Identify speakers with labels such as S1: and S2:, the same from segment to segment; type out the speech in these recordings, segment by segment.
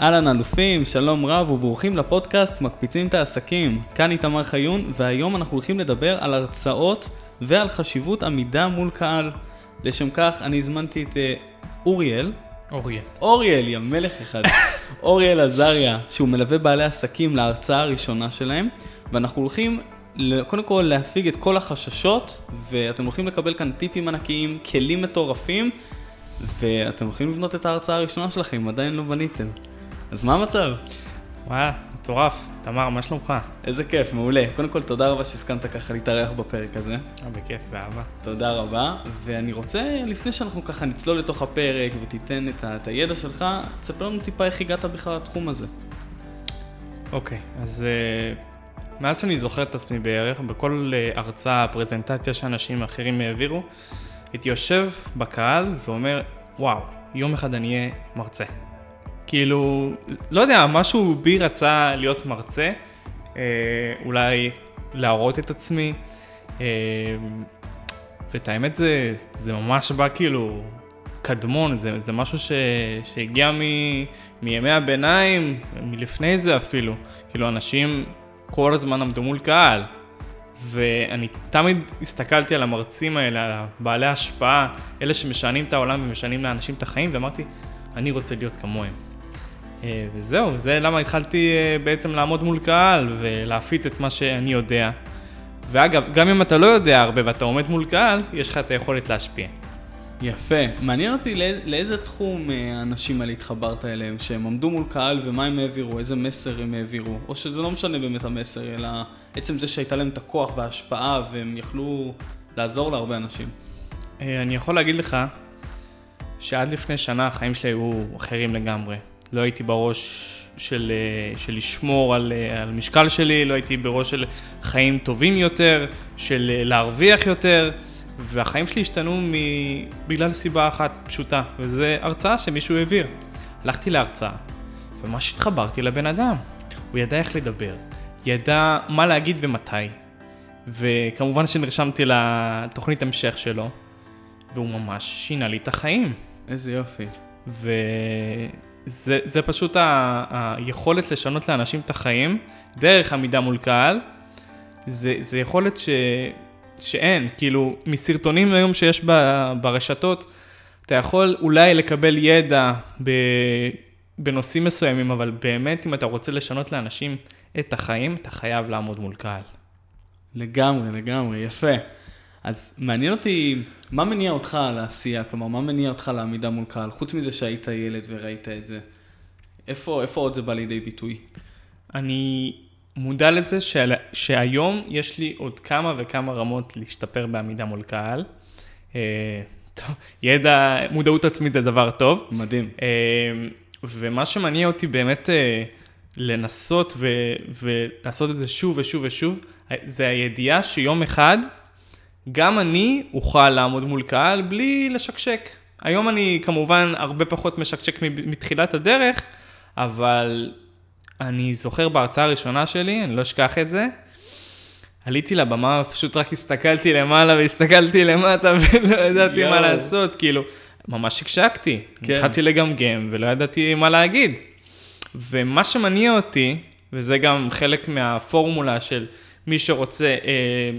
S1: אהלן אלופים, שלום רב וברוכים לפודקאסט מקפיצים את העסקים. כאן איתמר חיון, והיום אנחנו הולכים לדבר על הרצאות ועל חשיבות עמידה מול קהל. לשם כך אני הזמנתי את אה, אוריאל.
S2: אוריאל.
S1: אוריאל, יא מלך אחד. אוריאל עזריה, שהוא מלווה בעלי עסקים להרצאה הראשונה שלהם, ואנחנו הולכים קודם כל להפיג את כל החששות, ואתם הולכים לקבל כאן טיפים ענקיים, כלים מטורפים, ואתם הולכים לבנות את ההרצאה הראשונה שלכם, עדיין לא בניתם. אז מה המצב?
S2: וואי, מטורף. תמר, מה שלומך?
S1: איזה כיף, מעולה. קודם כל, תודה רבה שהסכמת ככה להתארח בפרק הזה.
S2: אה, בכיף, באהבה.
S1: תודה רבה. ואני רוצה, לפני שאנחנו ככה נצלול לתוך הפרק ותיתן את, ה- את הידע שלך, תספר לנו טיפה איך הגעת בכלל לתחום הזה.
S2: אוקיי, אז uh, מאז שאני זוכר את עצמי בערך, בכל uh, הרצאה, פרזנטציה שאנשים אחרים העבירו, הייתי יושב בקהל ואומר, וואו, יום אחד אני אהיה מרצה. כאילו, לא יודע, משהו בי רצה להיות מרצה, אה, אולי להראות את עצמי, אה, ואת האמת זה, זה ממש בא כאילו קדמון, זה, זה משהו ש, שהגיע מ, מימי הביניים, מלפני זה אפילו. כאילו, אנשים כל הזמן עמדו מול קהל. ואני תמיד הסתכלתי על המרצים האלה, על בעלי ההשפעה, אלה שמשנים את העולם ומשנים לאנשים את החיים, ואמרתי, אני רוצה להיות כמוהם. אה, וזהו, זה למה התחלתי אה, בעצם לעמוד מול קהל ולהפיץ את מה שאני יודע. ואגב, גם אם אתה לא יודע הרבה ואתה עומד מול קהל, יש לך את היכולת להשפיע.
S1: יפה. מעניין אותי לא, לאיזה תחום אה, האנשים האלה התחברת אליהם, שהם עמדו מול קהל ומה הם העבירו, איזה מסר הם העבירו, או שזה לא משנה באמת המסר, אלא עצם זה שהייתה להם את הכוח וההשפעה והם יכלו לעזור להרבה אנשים.
S2: אני יכול להגיד לך שעד לפני שנה החיים שלי היו אחרים לגמרי. לא הייתי בראש של, אה, של לשמור על, אה, על משקל שלי, לא הייתי בראש של חיים טובים יותר, של אה, להרוויח יותר, והחיים שלי השתנו בגלל סיבה אחת פשוטה, וזה הרצאה שמישהו העביר. הלכתי להרצאה, וממש התחברתי לבן אדם. הוא ידע איך לדבר, ידע מה להגיד ומתי. וכמובן שנרשמתי לתוכנית המשך שלו, והוא ממש שינה לי את החיים.
S1: איזה יופי.
S2: ו... זה, זה פשוט ה, היכולת לשנות לאנשים את החיים דרך עמידה מול קהל. זה, זה יכולת ש, שאין, כאילו, מסרטונים היום שיש ב, ברשתות, אתה יכול אולי לקבל ידע ב, בנושאים מסוימים, אבל באמת, אם אתה רוצה לשנות לאנשים את החיים, אתה חייב לעמוד מול קהל.
S1: לגמרי, לגמרי, יפה. אז מעניין אותי, מה מניע אותך לעשייה? כלומר, מה מניע אותך לעמידה מול קהל? חוץ מזה שהיית ילד וראית את זה, איפה, איפה עוד זה בא לידי ביטוי?
S2: אני מודע לזה שעל, שהיום יש לי עוד כמה וכמה רמות להשתפר בעמידה מול קהל. אה, טוב, ידע, מודעות עצמית זה דבר טוב.
S1: מדהים. אה,
S2: ומה שמניע אותי באמת אה, לנסות ו, ולעשות את זה שוב ושוב ושוב, זה הידיעה שיום אחד גם אני אוכל לעמוד מול קהל בלי לשקשק. היום אני כמובן הרבה פחות משקשק מתחילת הדרך, אבל אני זוכר בהרצאה הראשונה שלי, אני לא אשכח את זה, עליתי לבמה, פשוט רק הסתכלתי למעלה והסתכלתי למטה ולא ידעתי. מה לעשות, כאילו, ממש שקשקתי. כן. התחלתי לגמגם ולא ידעתי מה להגיד. ומה שמניע אותי, וזה גם חלק מהפורמולה של מי שרוצה אה,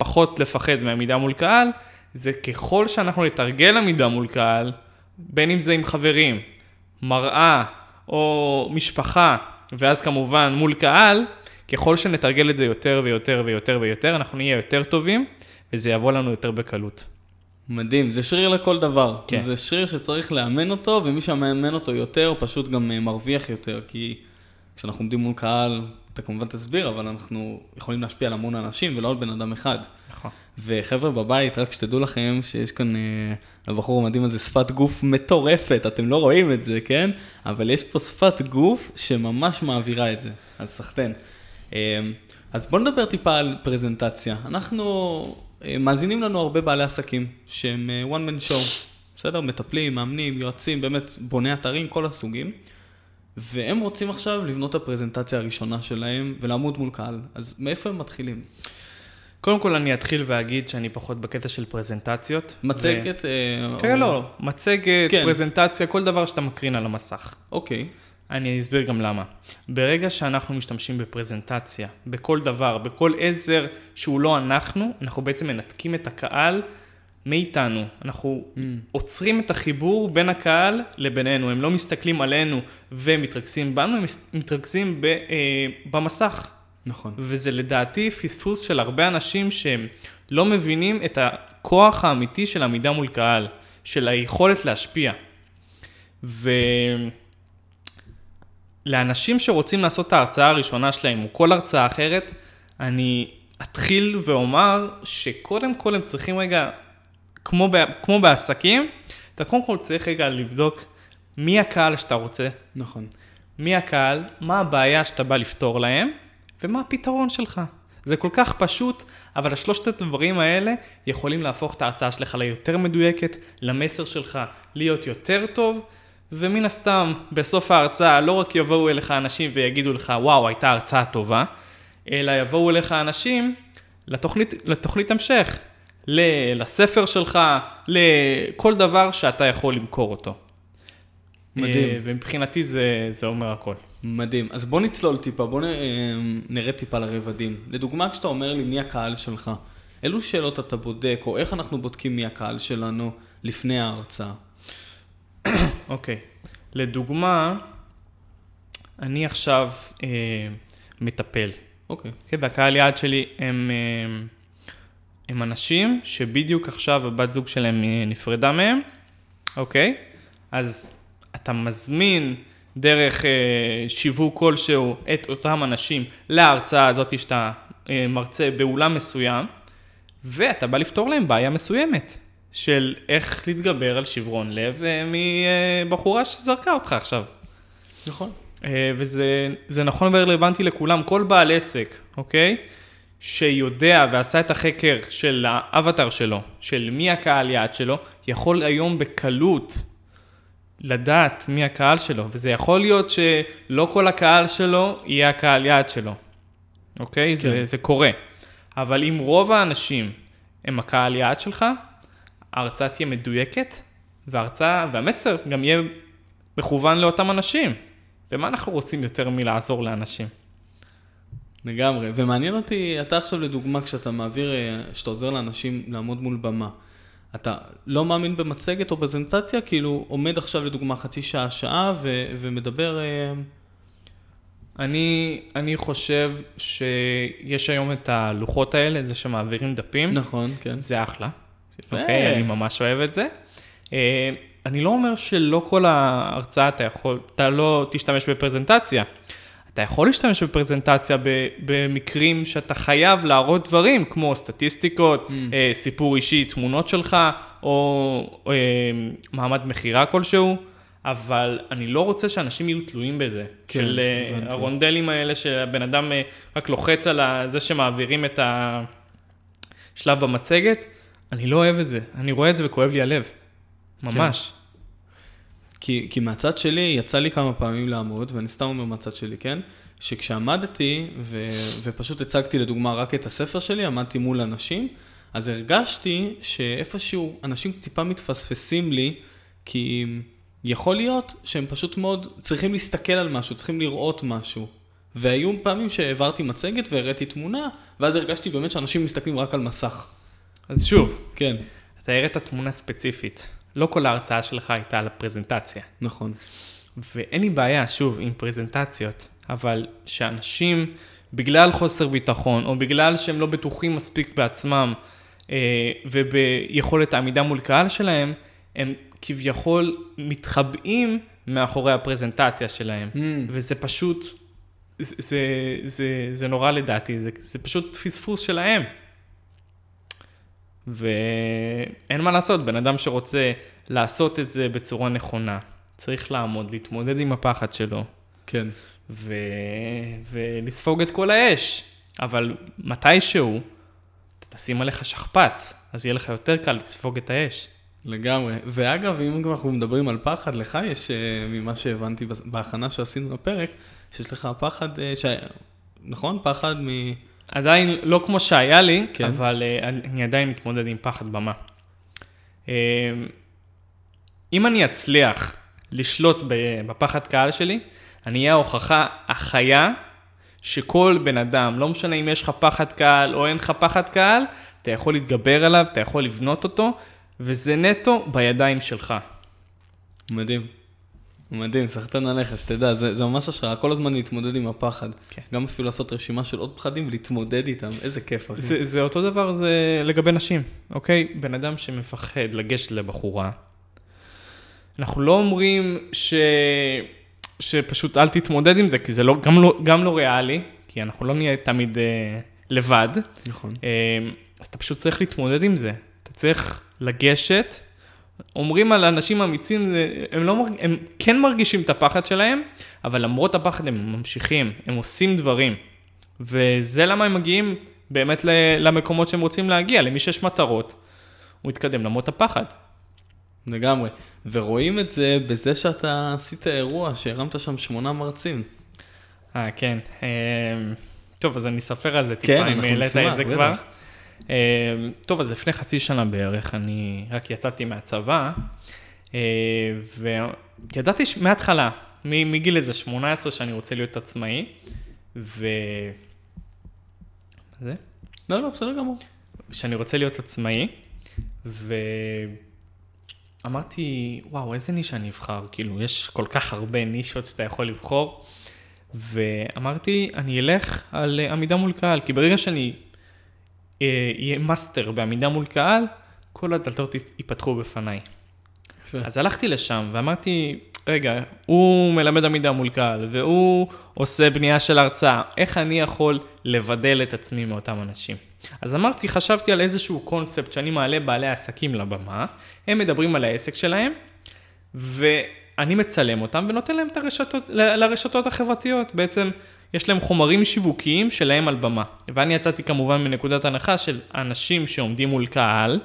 S2: פחות לפחד מעמידה מול קהל, זה ככל שאנחנו נתרגל עמידה מול קהל, בין אם זה עם חברים, מראה או משפחה, ואז כמובן מול קהל, ככל שנתרגל את זה יותר ויותר ויותר ויותר, אנחנו נהיה יותר טובים, וזה יבוא לנו יותר בקלות.
S1: מדהים, זה שריר לכל דבר. כן. זה שריר שצריך לאמן אותו, ומי שמאמן אותו יותר, פשוט גם אה, מרוויח יותר, כי כשאנחנו עומדים מול קהל, אתה כמובן תסביר, אבל אנחנו יכולים להשפיע על המון אנשים ולא על בן אדם אחד.
S2: נכון.
S1: וחבר'ה בבית, רק שתדעו לכם שיש כאן, אה, לבחור המדהים הזה, שפת גוף מטורפת, אתם לא רואים את זה, כן? אבל יש פה שפת גוף שממש מעבירה את זה. אז סחטיין. אה, אז בוא נדבר טיפה על פרזנטציה. אנחנו, אה, מאזינים לנו הרבה בעלי עסקים שהם אה, one man show, בסדר? מטפלים, מאמנים, יועצים, באמת בוני אתרים, כל הסוגים. והם רוצים עכשיו לבנות את הפרזנטציה הראשונה שלהם ולעמוד מול קהל. אז מאיפה הם מתחילים?
S2: קודם כל אני אתחיל ואגיד שאני פחות בקטע של פרזנטציות.
S1: מצגת?
S2: ו...
S1: אה,
S2: כן,
S1: או-
S2: לא, מצגת,
S1: כן.
S2: פרזנטציה, כל דבר שאתה מקרין על המסך.
S1: אוקיי,
S2: אני אסביר גם למה. ברגע שאנחנו משתמשים בפרזנטציה, בכל דבר, בכל עזר שהוא לא אנחנו, אנחנו בעצם מנתקים את הקהל מאיתנו. אנחנו
S1: Mm.
S2: עוצרים את החיבור בין הקהל לבינינו. הם לא מסתכלים עלינו ומתרכזים בנו, הם מתרכזים ב, אה, במסך.
S1: נכון.
S2: וזה לדעתי פספוס של הרבה אנשים שהם לא מבינים את הכוח האמיתי של עמידה מול קהל, של היכולת להשפיע. ולאנשים שרוצים לעשות את ההרצאה הראשונה שלהם, או כל הרצאה אחרת, אני אתחיל ואומר שקודם כל הם צריכים רגע, כמו, ב, כמו בעסקים, אתה קודם כל צריך רגע לבדוק מי הקהל שאתה רוצה,
S1: נכון.
S2: מי הקהל, מה הבעיה שאתה בא לפתור להם, ומה הפתרון שלך. זה כל כך פשוט, אבל השלושת הדברים האלה יכולים להפוך את ההרצאה שלך ליותר מדויקת, למסר שלך להיות יותר טוב, ומן הסתם, בסוף ההרצאה לא רק יבואו אליך אנשים ויגידו לך, וואו, הייתה הרצאה טובה, אלא יבואו אליך אנשים לתוכנית, לתוכנית המשך, לספר שלך, לכל דבר שאתה יכול למכור אותו.
S1: מדהים.
S2: אה, ומבחינתי זה, זה אומר הכל.
S1: מדהים. אז בוא נצלול טיפה, בוא נ- אה, נרד טיפה לרבדים. לדוגמה, כשאתה אומר לי מי הקהל שלך, אילו שאלות אתה בודק, או איך אנחנו בודקים מי הקהל שלנו לפני ההרצאה?
S2: אוקיי. לדוגמה, אני עכשיו אה, מטפל,
S1: אוקיי.
S2: אוקיי? והקהל יעד שלי הם, אה, הם אנשים שבדיוק עכשיו הבת זוג שלהם נפרדה מהם, אוקיי? אז אתה מזמין דרך אה, שיווק כלשהו את אותם אנשים להרצאה הזאת שאתה אה, מרצה באולם מסוים, ואתה בא לפתור להם בעיה מסוימת של איך להתגבר על שברון לב אה, מבחורה שזרקה אותך עכשיו.
S1: נכון.
S2: אה, וזה זה נכון ורלוונטי לכולם, כל בעל עסק, אוקיי? שיודע ועשה את החקר של האבטר שלו, של מי הקהל יעד שלו, יכול היום בקלות לדעת מי הקהל שלו, וזה יכול להיות שלא כל הקהל שלו יהיה הקהל יעד שלו, אוקיי? כן. זה, זה קורה. אבל אם רוב האנשים הם הקהל יעד שלך, ההרצאה תהיה מדויקת, וההרצאה, והמסר גם יהיה מכוון לאותם אנשים. ומה אנחנו רוצים יותר מלעזור לאנשים?
S1: לגמרי. ומעניין אותי, אתה עכשיו לדוגמה, כשאתה מעביר, אה, כשאתה עוזר לאנשים לעמוד מול במה, אתה לא מאמין במצגת או פרזנטציה? כאילו, עומד עכשיו לדוגמה חצי שעה, שעה, ו- ומדבר... אה,
S2: אני, אני חושב שיש היום את הלוחות האלה, זה שמעבירים דפים.
S1: נכון, כן.
S2: זה אחלה. אוקיי, אני ממש אוהב את זה. אה, אני לא אומר שלא כל ההרצאה אתה יכול, אתה לא תשתמש בפרזנטציה. אתה יכול להשתמש בפרזנטציה במקרים שאתה חייב להראות דברים, כמו סטטיסטיקות,
S1: Mm.
S2: אה, סיפור אישי, תמונות שלך, או אה, מעמד מכירה כלשהו, אבל אני לא רוצה שאנשים יהיו תלויים בזה.
S1: כן,
S2: של אה,
S1: הבנתי.
S2: הרונדלים האלה שהבן אדם רק לוחץ על זה שמעבירים את השלב במצגת, אני לא אוהב את זה. אני רואה את זה וכואב לי הלב. ממש.
S1: כי, כי מהצד שלי, יצא לי כמה פעמים לעמוד, ואני סתם אומר מהצד שלי, כן? שכשעמדתי ו, ופשוט הצגתי לדוגמה רק את הספר שלי, עמדתי מול אנשים, אז הרגשתי שאיפשהו אנשים טיפה מתפספסים לי, כי יכול להיות שהם פשוט מאוד צריכים להסתכל על משהו, צריכים לראות משהו. והיו פעמים שהעברתי מצגת והראיתי תמונה, ואז הרגשתי באמת שאנשים מסתכלים רק על מסך.
S2: אז שוב,
S1: כן,
S2: אתה הראת תמונה ספציפית. לא כל ההרצאה שלך הייתה על הפרזנטציה.
S1: נכון.
S2: ואין לי בעיה, שוב, עם פרזנטציות, אבל שאנשים, בגלל חוסר ביטחון, או בגלל שהם לא בטוחים מספיק בעצמם, אה, וביכולת העמידה מול קהל שלהם, הם כביכול מתחבאים מאחורי הפרזנטציה שלהם.
S1: Mm.
S2: וזה פשוט, זה, זה, זה, זה נורא לדעתי, זה, זה פשוט פספוס שלהם. ואין מה לעשות, בן אדם שרוצה לעשות את זה בצורה נכונה, צריך לעמוד, להתמודד עם הפחד שלו,
S1: כן.
S2: ו... ולספוג את כל האש. אבל מתישהו, אתה תשים עליך שכפ"ץ, אז יהיה לך יותר קל לספוג את האש.
S1: לגמרי. ואגב, אם אנחנו מדברים על פחד, לך יש, אה, ממה שהבנתי בהכנה שעשינו לפרק, שיש לך פחד, אה, ש... נכון? פחד מ...
S2: עדיין לא כמו שהיה לי,
S1: כן.
S2: אבל uh, אני עדיין מתמודד עם פחד במה. Uh, אם אני אצליח לשלוט בפחד קהל שלי, אני אהיה ההוכחה החיה שכל בן אדם, לא משנה אם יש לך פחד קהל או אין לך פחד קהל, אתה יכול להתגבר עליו, אתה יכול לבנות אותו, וזה נטו בידיים שלך.
S1: מדהים. מדהים, סחטן עליך, שתדע, זה, זה ממש השראה, כל הזמן להתמודד עם הפחד.
S2: כן.
S1: גם אפילו לעשות רשימה של עוד פחדים ולהתמודד איתם, איזה כיף, אחי.
S2: זה, זה אותו דבר זה לגבי נשים, אוקיי? בן אדם שמפחד לגשת לבחורה, אנחנו לא אומרים ש... שפשוט אל תתמודד עם זה, כי זה לא, גם, לא, גם לא ריאלי, כי אנחנו לא נהיה תמיד אה, לבד.
S1: נכון.
S2: אה, אז אתה פשוט צריך להתמודד עם זה. אתה צריך לגשת. אומרים על אנשים אמיצים, הם, לא, הם כן מרגישים את הפחד שלהם, אבל למרות הפחד הם ממשיכים, הם עושים דברים. וזה למה הם מגיעים באמת למקומות שהם רוצים להגיע, למי שיש מטרות, הוא יתקדם למרות הפחד.
S1: לגמרי. ורואים את זה בזה שאתה עשית אירוע, שהרמת שם שמונה מרצים.
S2: אה, כן. אה, טוב, אז אני אספר על זה טיפה,
S1: כן,
S2: אם העלית את זה
S1: בטח.
S2: כבר. אה, טוב, אז לפני חצי שנה בערך, אני רק יצאתי מהצבא, אה, וידעתי מההתחלה, מגיל איזה 18 שאני רוצה להיות עצמאי, ו... זה?
S1: לא, לא, בסדר גמור.
S2: שאני רוצה להיות עצמאי, ואמרתי, וואו, איזה נישה אני אבחר? כאילו, יש כל כך הרבה נישות שאתה יכול לבחור, ואמרתי, אני אלך על אה, עמידה מול קהל, כי ברגע שאני אה, אהיה מאסטר בעמידה מול קהל, כל הדלתות ייפ- ייפתחו בפניי.
S1: יפה.
S2: אז הלכתי לשם ואמרתי, רגע, הוא מלמד עמידה מול קהל, והוא עושה בנייה של הרצאה, איך אני יכול לבדל את עצמי מאותם אנשים? אז אמרתי, חשבתי על איזשהו קונספט שאני מעלה בעלי עסקים לבמה, הם מדברים על העסק שלהם, ואני מצלם אותם ונותן להם את הרשתות, לרשתות החברתיות. בעצם יש להם חומרים שיווקיים שלהם על במה. ואני יצאתי כמובן מנקודת הנחה של אנשים שעומדים מול קהל,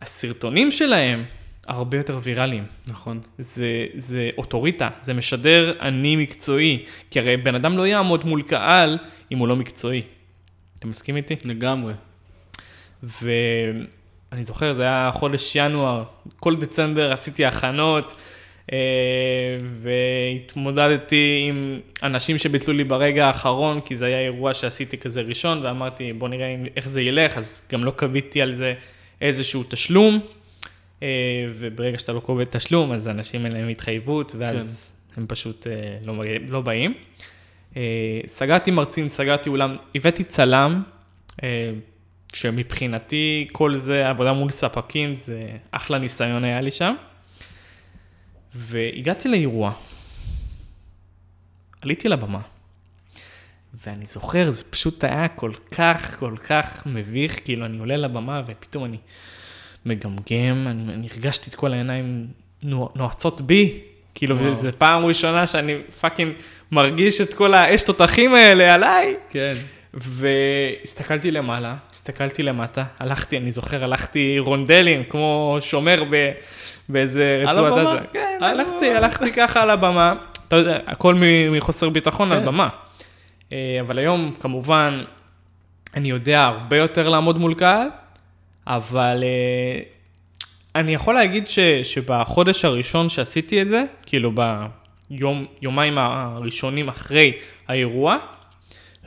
S2: הסרטונים שלהם הרבה יותר ויראליים.
S1: נכון.
S2: זה, זה אוטוריטה, זה משדר אני מקצועי, כי הרי בן אדם לא יעמוד מול קהל אם הוא לא מקצועי. אתה מסכים איתי?
S1: לגמרי.
S2: ואני זוכר, זה היה חודש ינואר, כל דצמבר עשיתי הכנות, והתמודדתי עם אנשים שביטלו לי ברגע האחרון, כי זה היה אירוע שעשיתי כזה ראשון, ואמרתי, בוא נראה איך זה ילך, אז גם לא קביתי על זה איזשהו תשלום, אה, וברגע שאתה לא קובע תשלום, אז אנשים אין להם התחייבות, ואז הם פשוט אה, לא, לא באים. אה, סגרתי מרצים, סגרתי אולם, הבאתי צלם, אה, שמבחינתי כל זה, עבודה מול ספקים, זה אחלה ניסיון היה לי שם. והגעתי לאירוע, עליתי לבמה, ואני זוכר, זה פשוט היה כל כך, כל כך מביך, כאילו אני עולה לבמה ופתאום אני מגמגם, אני, אני הרגשתי את כל העיניים נו- נועצות בי, כאילו. זו פעם ראשונה שאני פאקינג מרגיש את כל האש תותחים האלה עליי.
S1: כן.
S2: והסתכלתי למעלה, הסתכלתי למטה, הלכתי, אני זוכר, הלכתי רונדלים, כמו שומר ב, באיזה רצועת? עזה. כן,
S1: על
S2: הלכתי,
S1: הבמה.
S2: הלכתי ככה על הבמה, אתה יודע, הכל מחוסר ביטחון
S1: כן.
S2: על במה. אה, אבל היום, כמובן, אני יודע הרבה יותר לעמוד מול קהל, אבל אה, אני יכול להגיד ש, שבחודש הראשון שעשיתי את זה, כאילו ביום, יומיים הראשונים אחרי האירוע,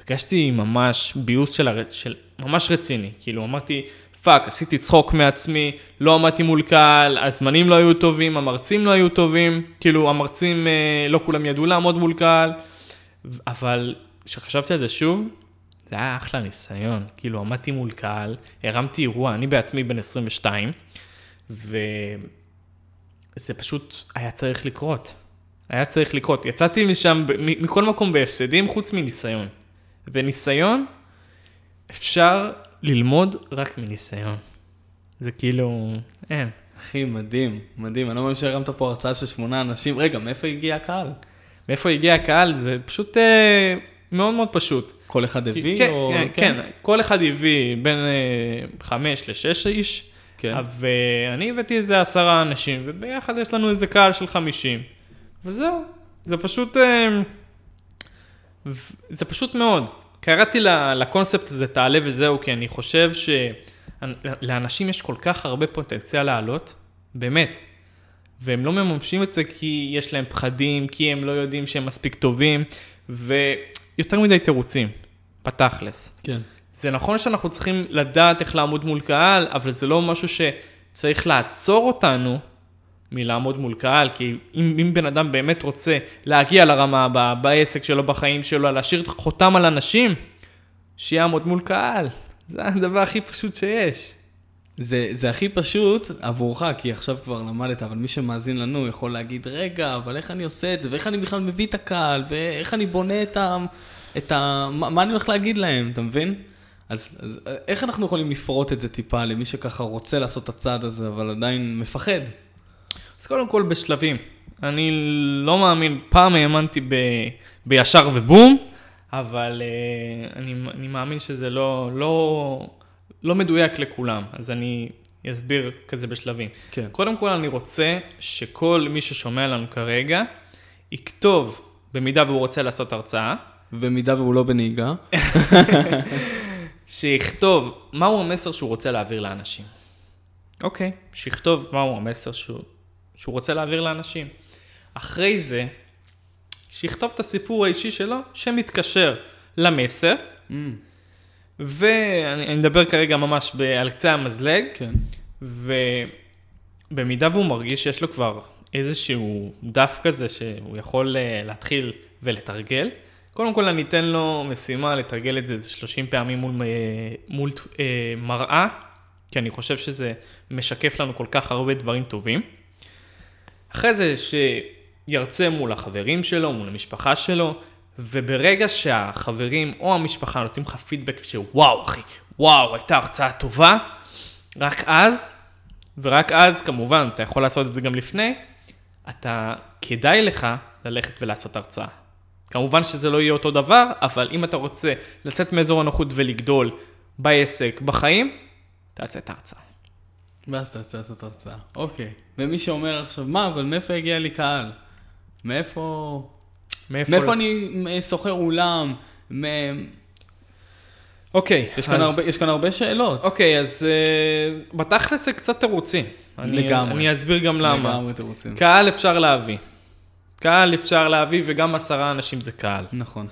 S2: הרגשתי ממש ביאוס של, הר... של ממש רציני, כאילו אמרתי, fuck, עשיתי צחוק מעצמי, לא עמדתי מול קהל, הזמנים לא היו טובים, המרצים לא היו טובים, כאילו המרצים, אה, לא כולם ידעו לעמוד מול קהל, אבל כשחשבתי על זה שוב, זה היה אחלה ניסיון, כאילו עמדתי מול קהל, הרמתי אירוע, אני בעצמי בן 22, וזה פשוט היה צריך לקרות. היה צריך לקרות. יצאתי משם, מכל מקום בהפסדים, חוץ מניסיון. וניסיון, אפשר ללמוד רק מניסיון. זה כאילו, אין.
S1: אחי, מדהים, מדהים. אני לא מאמין שהרמת פה הרצאה של שמונה אנשים. רגע, מאיפה הגיע הקהל?
S2: מאיפה הגיע הקהל, זה פשוט אה, מאוד מאוד פשוט.
S1: כל אחד הביא?
S2: כן,
S1: או...
S2: כן, כן, כל אחד הביא בין אה, חמש לשש איש,
S1: כן.
S2: ואני הבאתי איזה עשרה אנשים, וביחד יש לנו איזה קהל של חמישים. וזהו, זה פשוט, אה, זה פשוט מאוד. קראתי לקונספט הזה תעלה וזהו, כי אני חושב שלאנשים יש כל כך הרבה פוטנציאל לעלות, באמת. והם לא מממשים את זה כי יש להם פחדים, כי הם לא יודעים שהם מספיק טובים, ויותר מדי תירוצים, בתכלס.
S1: כן.
S2: זה נכון שאנחנו צריכים לדעת איך לעמוד מול קהל, אבל זה לא משהו שצריך לעצור אותנו מלעמוד מול קהל, כי אם, אם בן אדם באמת רוצה להגיע לרמה הבאה, בעסק שלו, בחיים שלו, להשאיר חותם על אנשים, שיעמוד מול קהל. זה הדבר הכי פשוט שיש.
S1: זה, זה הכי פשוט עבורך, כי עכשיו כבר למדת, אבל מי שמאזין לנו יכול להגיד, רגע, אבל איך אני עושה את זה, ואיך אני בכלל מביא את הקהל, ואיך אני בונה את ה... את ה מה, מה אני הולך להגיד להם, אתה מבין? אז, אז איך אנחנו יכולים לפרוט את זה טיפה למי שככה רוצה לעשות את הצעד הזה, אבל עדיין מפחד?
S2: אז קודם כל בשלבים. אני לא מאמין, פעם האמנתי ב, בישר ובום, אבל uh, אני, אני מאמין שזה לא, לא, לא מדויק לכולם, אז אני אסביר כזה בשלבים.
S1: כן.
S2: קודם כל אני רוצה שכל מי ששומע לנו כרגע, יכתוב, במידה והוא רוצה לעשות הרצאה,
S1: במידה והוא לא בנהיגה.
S2: שיכתוב מהו המסר שהוא רוצה להעביר לאנשים. אוקיי, שיכתוב מהו המסר שהוא, שהוא רוצה להעביר לאנשים. אחרי זה, שיכתוב את הסיפור האישי שלו שמתקשר למסר,
S1: Mm,
S2: ואני אני מדבר כרגע ממש ב- על קצה המזלג,
S1: כן.
S2: ובמידה והוא מרגיש שיש לו כבר איזשהו דף כזה שהוא יכול אה, להתחיל ולתרגל, קודם כל אני אתן לו משימה לתרגל את זה איזה 30 פעמים מול, אה, מול אה, מראה, כי אני חושב שזה משקף לנו כל כך הרבה דברים טובים. אחרי זה שירצה מול החברים שלו, מול המשפחה שלו, וברגע שהחברים או המשפחה נותנים לך פידבק שוואו אחי, וואו, הייתה הרצאה טובה, רק אז, ורק אז כמובן, אתה יכול לעשות את זה גם לפני, אתה, כדאי לך ללכת ולעשות הרצאה. כמובן שזה לא יהיה אותו דבר, אבל אם אתה רוצה לצאת מאזור הנוחות ולגדול בעסק, בחיים, תעשה את ההרצאה.
S1: ואז אתה רוצה לעשות הרצאה. אוקיי. ומי שאומר עכשיו, מה, אבל מאיפה הגיע לי קהל? מאיפה...
S2: מאיפה...
S1: מאיפה אני אה, שוכר אולם? מ...
S2: אוקיי,
S1: יש, כאן הרבה, יש כאן הרבה שאלות.
S2: אוקיי, אז uh, בתכלס זה קצת תירוצים.
S1: לגמרי.
S2: אני אסביר גם למה.
S1: לגמרי אתם רוצים.
S2: קהל אפשר להביא. קהל אפשר להביא, וגם עשרה אנשים זה קהל.
S1: נכון.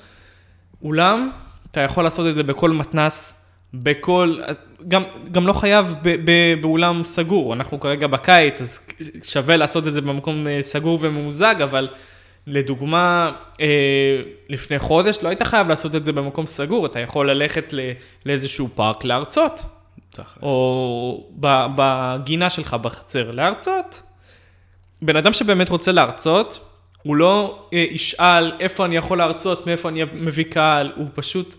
S2: אולם, אתה יכול לעשות את זה בכל מתנס, בכל... גם, גם לא חייב ב, ב, באולם סגור. אנחנו כרגע בקיץ, אז שווה לעשות את זה במקום אה, סגור וממוזג, אבל לדוגמה, אה, לפני חודש לא היית חייב לעשות את זה במקום סגור, אתה יכול ללכת ל, לאיזשהו פארק להרצות.
S1: תכלס.
S2: או ב- בגינה שלך בחצר להרצות. בן אדם שבאמת רוצה להרצות, הוא לא אה, ישאל איפה אני יכול להרצות, מאיפה אני מביא קהל, הוא פשוט,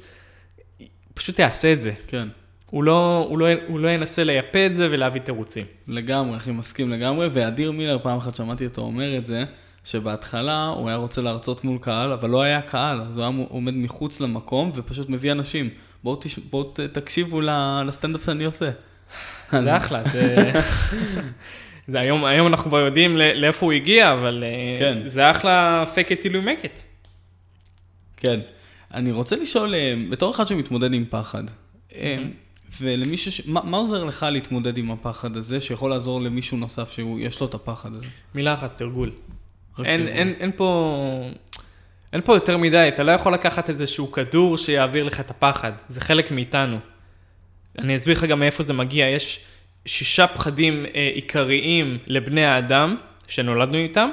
S2: פשוט יעשה את זה.
S1: כן.
S2: הוא לא, הוא, לא, הוא לא ינסה לייפה את זה ולהביא תירוצים.
S1: לגמרי, אחי, מסכים לגמרי. ואדיר מילר, פעם אחת שמעתי אותו אומר את זה, שבהתחלה הוא היה רוצה להרצות מול קהל, אבל לא היה קהל, אז הוא היה עומד מחוץ למקום ופשוט מביא אנשים. בואו תש... בוא. תקשיבו לסטנדאפ שאני עושה.
S2: זה אחלה, זה... זה היום, היום אנחנו כבר יודעים לאיפה הוא הגיע, אבל אה,
S1: כן.
S2: זה אחלה fake it till you make it.
S1: כן. אני רוצה לשאול, אה, בתור אחד שמתמודד עם פחד, אה, ולמישהו, ש... מה, מה עוזר לך להתמודד עם הפחד הזה, שיכול לעזור למישהו נוסף שיש לו את הפחד הזה?
S2: מילה אחת, תרגול. אין. אין, אין פה... אין פה יותר מדי, אתה לא יכול לקחת איזשהו כדור שיעביר לך את הפחד, זה חלק מאיתנו. אני אסביר לך גם מאיפה זה מגיע, יש שישה פחדים אה, עיקריים לבני האדם שנולדנו איתם.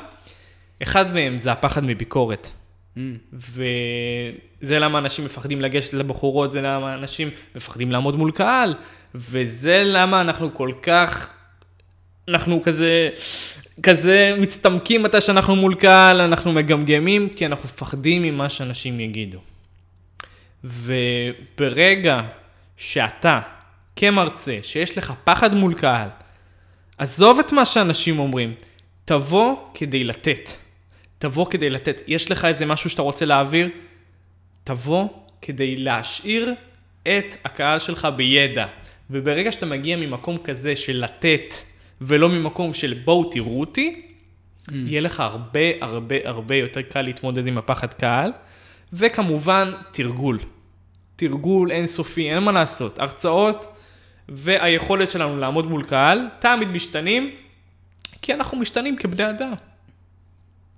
S2: אחד מהם זה הפחד מביקורת.
S1: Mm,
S2: וזה למה אנשים מפחדים לגשת לבחורות, זה למה אנשים מפחדים לעמוד מול קהל, וזה למה אנחנו כל כך, אנחנו כזה, כזה מצטמקים מתי שאנחנו מול קהל, אנחנו מגמגמים, כי אנחנו מפחדים ממה שאנשים יגידו. וברגע שאתה, כמרצה, שיש לך פחד מול קהל, עזוב את מה שאנשים אומרים, תבוא כדי לתת. תבוא כדי לתת. יש לך איזה משהו שאתה רוצה להעביר? תבוא כדי להשאיר את הקהל שלך בידע. וברגע שאתה מגיע ממקום כזה של לתת, ולא ממקום של בואו תראו אותי, mm. יהיה לך הרבה הרבה הרבה יותר קל להתמודד עם הפחד קהל, וכמובן תרגול. תרגול אינסופי, אין מה לעשות. הרצאות והיכולת שלנו לעמוד מול קהל תמיד משתנים, כי אנחנו משתנים כבני אדם.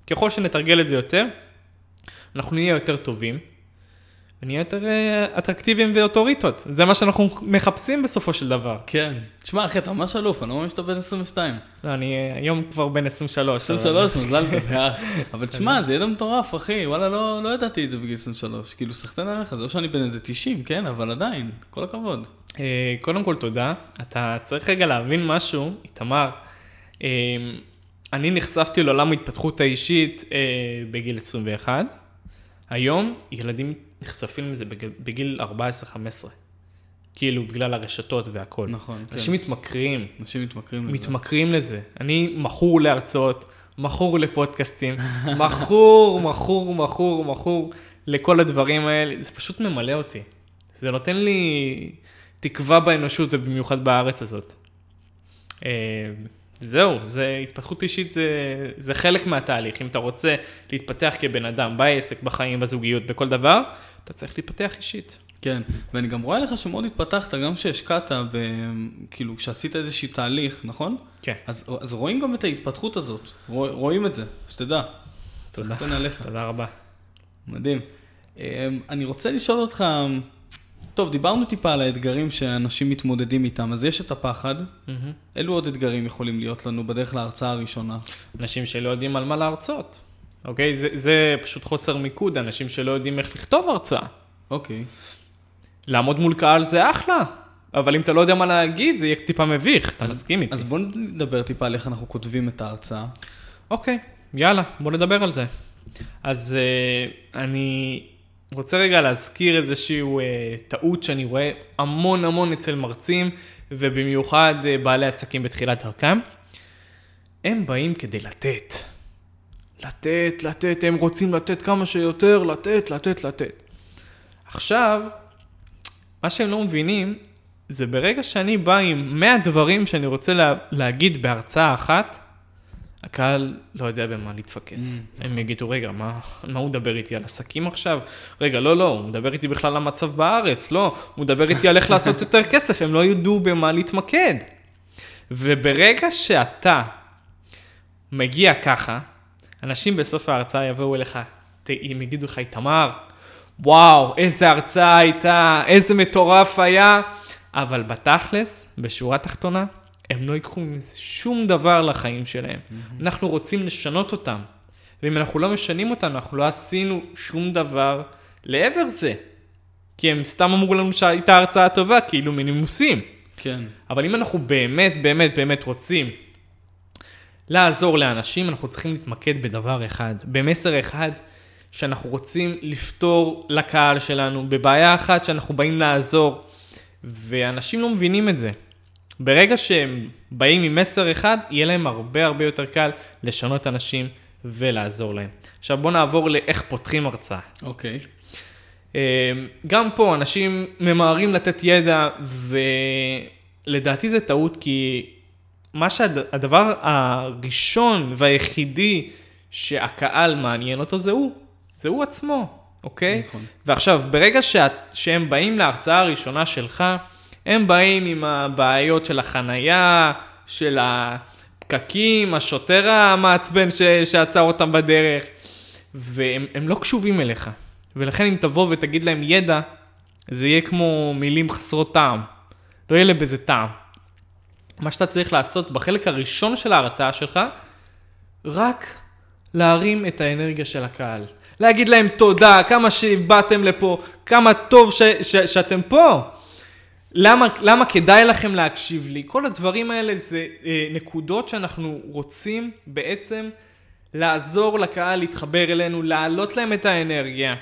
S2: ככל שנתרגל את זה יותר, אנחנו נהיה יותר טובים, ונהיה יותר אה, אטרקטיביים ואוטוריטות. זה מה שאנחנו מחפשים בסופו של דבר.
S1: כן. תשמע, אחי, אתה ממש אלוף, אני לא מאמין שאתה בן 22.
S2: לא, אני אה, היום כבר בן 23.
S1: 23, מזל טוב, אבל תשמע, זה ידע מטורף, אחי, וואלה, לא, לא ידעתי את זה בגיל 23. כאילו, סחטן עליך, זה לא שאני בן איזה 90, כן, אבל עדיין, כל הכבוד.
S2: אה, קודם כל, תודה. אתה צריך רגע להבין משהו, איתמר. אני נחשפתי לעולם ההתפתחות האישית בגיל 21. היום ילדים נחשפים לזה בגיל, בגיל 14-15. כאילו, בגלל הרשתות והכל.
S1: נכון,
S2: כן. אנשים מתמכרים.
S1: אנשים מתמכרים
S2: לזה. מתמכרים לזה. אני מכור להרצאות, מכור לפודקאסטים, מכור, מכור, מכור, מכור לכל הדברים האלה. זה פשוט ממלא אותי. זה נותן לי תקווה באנושות ובמיוחד בארץ הזאת. זהו, זה התפתחות אישית, זה, זה חלק מהתהליך. אם אתה רוצה להתפתח כבן אדם בעסק, בחיים, בזוגיות, בכל דבר, אתה צריך להתפתח אישית.
S1: כן, ואני גם רואה לך שמאוד התפתחת, גם כשהשקעת, ב... כאילו, כשעשית איזשהו תהליך, נכון?
S2: כן.
S1: אז, אז רואים גם את ההתפתחות הזאת, רוא, רואים את זה, שתדע.
S2: תודה. תודה רבה.
S1: מדהים. אמ, אני רוצה לשאול אותך, טוב, דיברנו טיפה על האתגרים שאנשים מתמודדים איתם, אז יש את הפחד. Mm-hmm. אילו עוד אתגרים יכולים להיות לנו בדרך להרצאה הראשונה?
S2: אנשים שלא יודעים על מה להרצות. אוקיי? זה, זה פשוט חוסר מיקוד, אנשים שלא יודעים איך לכתוב הרצאה.
S1: אוקיי.
S2: לעמוד מול קהל זה אחלה, אבל אם אתה לא יודע מה להגיד, זה יהיה טיפה מביך, אתה מסכים איתי.
S1: אז בוא נדבר טיפה על איך אנחנו כותבים את ההרצאה.
S2: אוקיי, יאללה, בוא נדבר על זה. אז uh, אני רוצה רגע להזכיר איזושהי uh, טעות שאני רואה המון המון אצל מרצים, ובמיוחד uh, בעלי עסקים בתחילת דרכם. הם באים כדי לתת. לתת, לתת, הם רוצים לתת כמה שיותר, לתת, לתת, לתת. עכשיו, מה שהם לא מבינים, זה ברגע שאני בא עם 100 דברים שאני רוצה לה, להגיד בהרצאה אחת, הקהל לא יודע במה להתפקס. Mm, הם נכון. יגידו, רגע, מה, מה הוא מדבר איתי על עסקים עכשיו? רגע, לא, לא, הוא מדבר איתי בכלל על המצב בארץ, לא, הוא מדבר איתי על איך לעשות יותר כסף, הם לא ידעו במה להתמקד. וברגע שאתה מגיע ככה, אנשים בסוף ההרצאה יבואו אליך, הם יגידו לך, איתמר, וואו, איזה הרצאה הייתה, איזה מטורף היה, אבל בתכלס, בשורה התחתונה, הם לא ייקחו שום דבר לחיים שלהם. Mm-hmm. אנחנו רוצים לשנות אותם, ואם אנחנו לא משנים אותם, אנחנו לא עשינו שום דבר לעבר זה. כי הם סתם אמרו לנו שהייתה הרצאה טובה, כאילו מנימוסים.
S1: כן.
S2: אבל אם אנחנו באמת, באמת, באמת רוצים לעזור לאנשים, אנחנו צריכים להתמקד בדבר אחד, במסר אחד שאנחנו רוצים לפתור לקהל שלנו, בבעיה אחת שאנחנו באים לעזור, ואנשים לא מבינים את זה. ברגע שהם באים עם מסר אחד, יהיה להם הרבה הרבה יותר קל לשנות אנשים ולעזור להם. עכשיו בואו נעבור לאיך פותחים הרצאה.
S1: אוקיי. Okay.
S2: אמ, גם פה אנשים ממהרים לתת ידע, ולדעתי זה טעות, כי מה שהדבר הראשון והיחידי שהקהל מעניין אותו זה הוא, זה הוא עצמו, אוקיי? נכון. ועכשיו, ברגע שאת, שהם באים להרצאה הראשונה שלך, הם באים עם הבעיות של החנייה, של הפקקים, השוטר המעצבן ש, שעצר אותם בדרך, והם לא קשובים אליך. ולכן אם תבוא ותגיד להם ידע, זה יהיה כמו מילים חסרות טעם. לא יהיה להם בזה טעם. מה שאתה צריך לעשות בחלק הראשון של ההרצאה שלך, רק להרים את האנרגיה של הקהל. להגיד להם תודה, כמה שבאתם לפה, כמה טוב ש, ש, שאתם פה. למה, למה כדאי לכם להקשיב לי? כל הדברים האלה זה אה, נקודות שאנחנו רוצים בעצם לעזור לקהל להתחבר אלינו, להעלות להם את האנרגיה.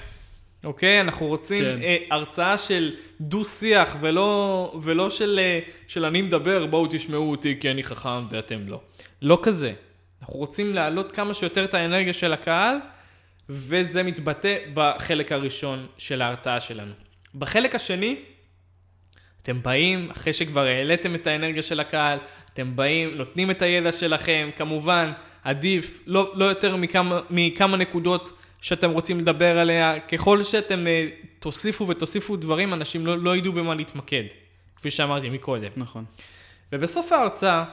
S2: אוקיי? אנחנו רוצים כן. אה, הרצאה של דו-שיח ולא, ולא של, אה, של אני מדבר, בואו תשמעו אותי כי אני חכם ואתם לא. לא כזה. אנחנו רוצים להעלות כמה שיותר את האנרגיה של הקהל, וזה מתבטא בחלק הראשון של ההרצאה שלנו. בחלק השני, אתם באים, אחרי שכבר העליתם את האנרגיה של הקהל, אתם באים, נותנים את הידע שלכם, כמובן, עדיף לא, לא יותר מכמה, מכמה נקודות שאתם רוצים לדבר עליה. ככל שאתם uh, תוסיפו ותוסיפו דברים, אנשים לא, לא ידעו במה להתמקד, כפי שאמרתי מקודם.
S1: נכון.
S2: ובסוף ההרצאה,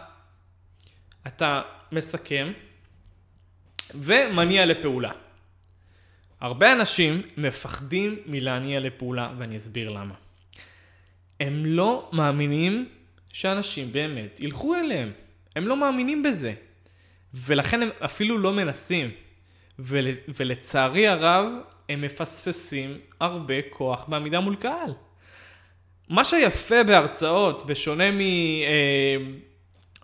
S2: אתה מסכם ומניע לפעולה. הרבה אנשים מפחדים מלהניע לפעולה, ואני אסביר למה. הם לא מאמינים שאנשים באמת ילכו אליהם. הם לא מאמינים בזה. ולכן הם אפילו לא מנסים. ול, ולצערי הרב, הם מפספסים הרבה כוח בעמידה מול קהל. מה שיפה בהרצאות, בשונה מ... אה,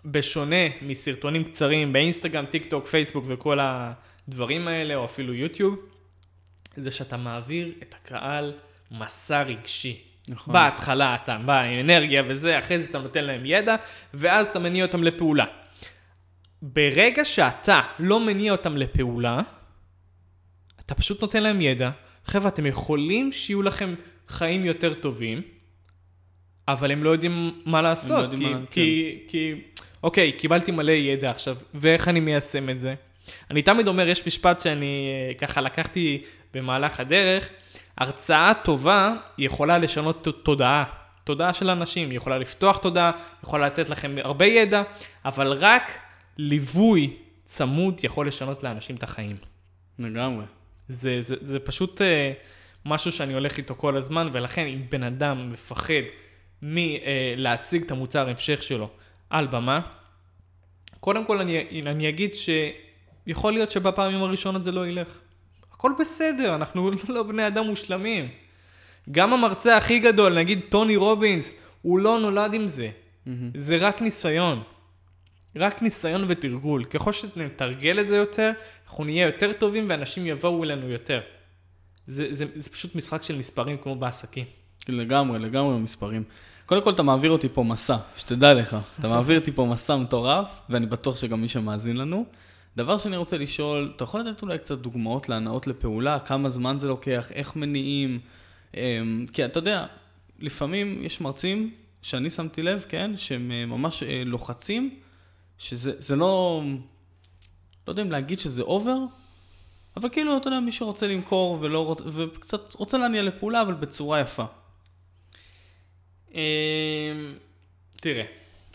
S2: בשונה מסרטונים קצרים באינסטגרם, טיק טוק, פייסבוק וכל הדברים האלה, או אפילו יוטיוב, זה שאתה מעביר את הקהל מסע רגשי.
S1: נכון.
S2: בהתחלה אתה בא עם אנרגיה וזה, אחרי זה אתה נותן להם ידע, ואז אתה מניע אותם לפעולה. ברגע שאתה לא מניע אותם לפעולה, אתה פשוט נותן להם ידע. חבר'ה, אתם יכולים שיהיו לכם חיים יותר טובים, אבל הם לא יודעים מה לעשות.
S1: לא יודעים
S2: כי,
S1: מה-
S2: כי, כי, אוקיי, קיבלתי מלא ידע עכשיו, ואיך אני מיישם את זה? אני תמיד אומר, יש משפט שאני אה, ככה לקחתי במהלך הדרך, הרצאה טובה יכולה לשנות תודעה. תודעה של אנשים, היא יכולה לפתוח תודעה, יכולה לתת לכם הרבה ידע, אבל רק ליווי צמוד יכול לשנות לאנשים את החיים.
S1: לגמרי.
S2: זה, זה, זה פשוט אה, משהו שאני הולך איתו כל הזמן, ולכן אם בן אדם מפחד מלהציג את המוצר המשך שלו על במה, קודם כל אני, אני אגיד שיכול להיות שבפעמים הראשונות זה לא ילך. הכל בסדר, אנחנו לא בני אדם מושלמים. גם המרצה הכי גדול, נגיד טוני רובינס, הוא לא נולד עם זה. זה רק ניסיון. רק ניסיון ותרגול. ככל שנתרגל את זה יותר, אנחנו נהיה יותר טובים ואנשים יבואו אלינו יותר. זה, זה, זה פשוט משחק של מספרים כמו בעסקים.
S1: לגמרי, לגמרי במספרים. קודם כל, אתה מעביר אותי פה מסע, שתדע לך. אתה מעביר אותי פה מסע מטורף, ואני בטוח שגם מי שמאזין לנו. דבר שאני רוצה לשאול, אתה יכול לתת אולי קצת דוגמאות להנאות לפעולה? כמה זמן זה לוקח? איך מניעים? אמ, כי אתה יודע, לפעמים יש מרצים, שאני שמתי לב, כן, שהם אה, ממש אה, לוחצים, שזה זה לא... לא יודע אם להגיד שזה אובר, אבל כאילו, אתה יודע, מי שרוצה למכור ולא רוצ... וקצת רוצה להניע לפעולה, אבל בצורה יפה.
S2: אמ, תראה,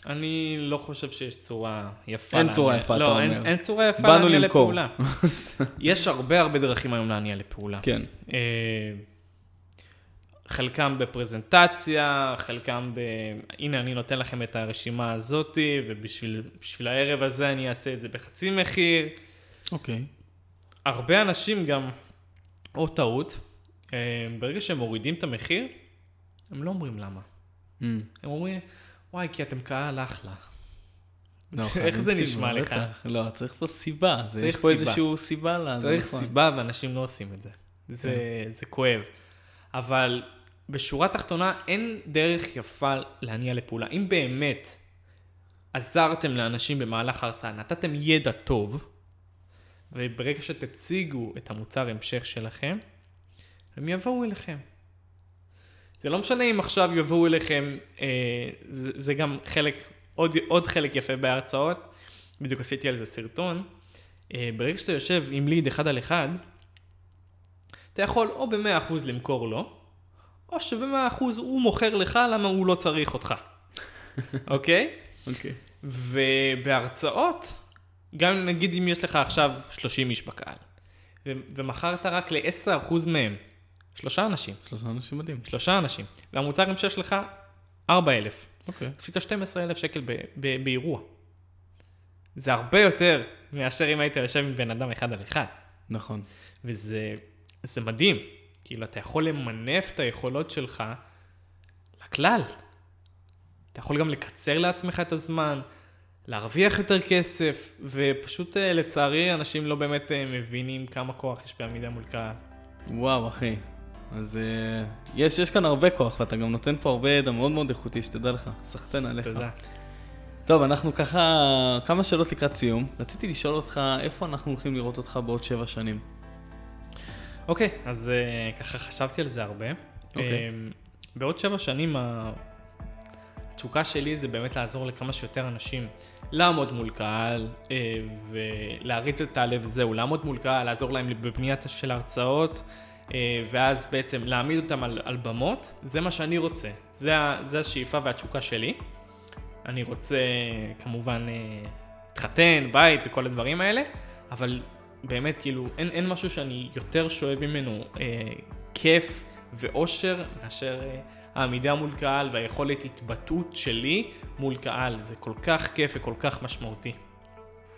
S2: אני לא חושב שיש צורה יפה.
S1: אין צורה יפה,
S2: לא,
S1: אתה אומר.
S2: אין צורה יפה להניע. לפעולה. יש הרבה הרבה דרכים היום להניע לפעולה.
S1: כן.
S2: אה, חלקם בפרזנטציה, חלקם ב... הנה, אני נותן לכם את הרשימה הזאתי, ובשביל בשביל הערב הזה אני אעשה את זה בחצי מחיר.
S1: אוקיי.
S2: הרבה אנשים גם, או טעות, אה, ברגע שהם מורידים את המחיר, הם לא אומרים למה.
S1: Mm.
S2: הם אומרים, וואי, כי אתם קהל אחלה.
S1: לא,
S2: איך זה נשמע לך?
S1: בטח. לא, צריך פה סיבה.
S2: צריך
S1: יש פה. איזשהו סיבה לזה.
S2: צריך
S1: נכון.
S2: סיבה ואנשים לא עושים את זה. זה, זה כואב. אבל בשורה התחתונה אין דרך יפה להניע לפעולה. אם באמת עזרתם לאנשים במהלך ההרצאה, נתתם ידע טוב, וברגע שתציגו את המוצר המשך שלכם, הם יבואו אליכם. זה לא משנה אם עכשיו יבואו אליכם, אה, זה, זה גם חלק, עוד, עוד חלק יפה בהרצאות, בדיוק עשיתי על זה סרטון. אה, ברגע שאתה יושב עם ליד אחד על אחד, אתה יכול או ב-100% למכור לו, או שב-100% הוא מוכר לך למה הוא לא צריך אותך, אוקיי?
S1: אוקיי.
S2: ובהרצאות, גם נגיד אם יש לך עכשיו 30 איש בקהל, ו- ומכרת רק ל-10% מהם, שלושה אנשים,
S1: שלושה אנשים מדהים.
S2: שלושה אנשים, והמוצר המשך שלך 4,000,
S1: אוקיי.
S2: עשית 12,000 שקל ב- ב- באירוע. זה הרבה יותר מאשר אם היית יושב עם בן אדם אחד על אחד.
S1: נכון.
S2: וזה זה מדהים. כאילו, אתה יכול למנף את היכולות שלך לכלל. אתה יכול גם לקצר לעצמך את הזמן, להרוויח יותר כסף, ופשוט אה, לצערי אנשים לא באמת אה, מבינים כמה כוח יש בעמידה מול קהל.
S1: וואו, אחי. אז אה, יש, יש כאן הרבה כוח, ואתה גם נותן פה הרבה ידע מאוד מאוד איכותי, שתדע לך. סחטיין עליך.
S2: תודה.
S1: טוב, אנחנו ככה, כמה שאלות לקראת סיום. רציתי לשאול אותך, איפה אנחנו הולכים לראות אותך בעוד שבע שנים?
S2: אוקיי, אז uh, ככה חשבתי על זה הרבה.
S1: אוקיי.
S2: Um, בעוד שבע שנים התשוקה שלי זה באמת לעזור לכמה שיותר אנשים לעמוד מול קהל uh, ולהריץ את הלב זהו, לעמוד מול קהל, לעזור להם בבניית של הרצאות. Uh, ואז בעצם להעמיד אותם על, על במות, זה מה שאני רוצה. זה, זה השאיפה והתשוקה שלי. אני רוצה כמובן אה, להתחתן, בית וכל הדברים האלה, אבל באמת כאילו אין, אין משהו שאני יותר שואב ממנו אה, כיף ואושר מאשר אה, העמידה מול קהל והיכולת התבטאות שלי מול קהל. זה כל כך כיף וכל כך משמעותי.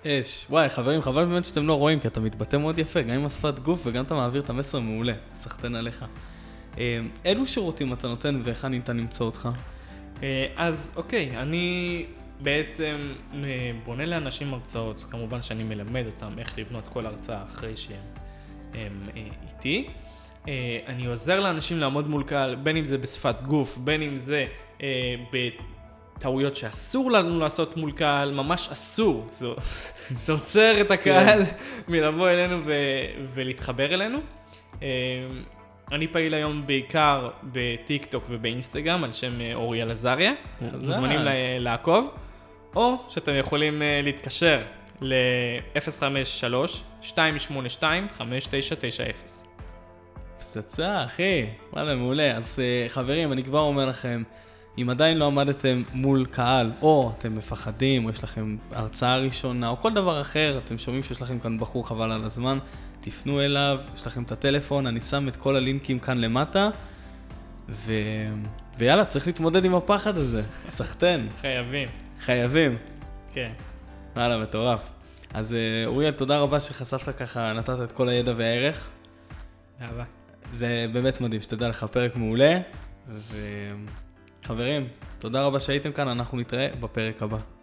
S1: אש. וואי, חברים, חבל באמת שאתם לא רואים, כי אתה מתבטא מאוד יפה, גם עם השפת גוף וגם אתה מעביר את המסר מעולה. סחטיין עליך. אה, אילו שירותים אתה נותן והיכן ניתן למצוא אותך?
S2: אה, אז אוקיי, אני בעצם אה, בונה לאנשים הרצאות, כמובן שאני מלמד אותם איך לבנות כל הרצאה אחרי שהם הם, אה, איתי. אני עוזר לאנשים לעמוד מול קהל, בין אם זה בשפת גוף, בין אם זה בטעויות שאסור לנו לעשות מול קהל, ממש אסור. זה, זה עוצר את הקהל מלבוא אלינו ו, ולהתחבר אלינו. אה, אני פעיל היום בעיקר בטיק טוק ובאינסטגרם על שם אה, אוריאל עזריה,
S1: חזק.
S2: מוזמנים לעקוב, או שאתם יכולים אה, להתקשר ל-053-282-5990.
S1: פצצה, אחי. וואלה, מעולה. אז חברים, אני כבר אומר לכם, אם עדיין לא עמדתם מול קהל, או אתם מפחדים, או יש לכם הרצאה ראשונה, או כל דבר אחר, אתם שומעים שיש לכם כאן בחור חבל על הזמן, תפנו אליו, יש לכם את הטלפון, אני שם את כל הלינקים כאן למטה, ו... ויאללה, צריך להתמודד עם הפחד הזה. סחטיין,
S2: חייבים,
S1: חייבים.
S2: כן.
S1: וואלה, מטורף. אז אה, אוריאל, תודה רבה שחשפת ככה, נתת את כל הידע והערך.
S2: אהבה.
S1: זה באמת מדהים, שתדע לך, פרק מעולה. וחברים, תודה רבה שהייתם כאן, אנחנו נתראה בפרק הבא.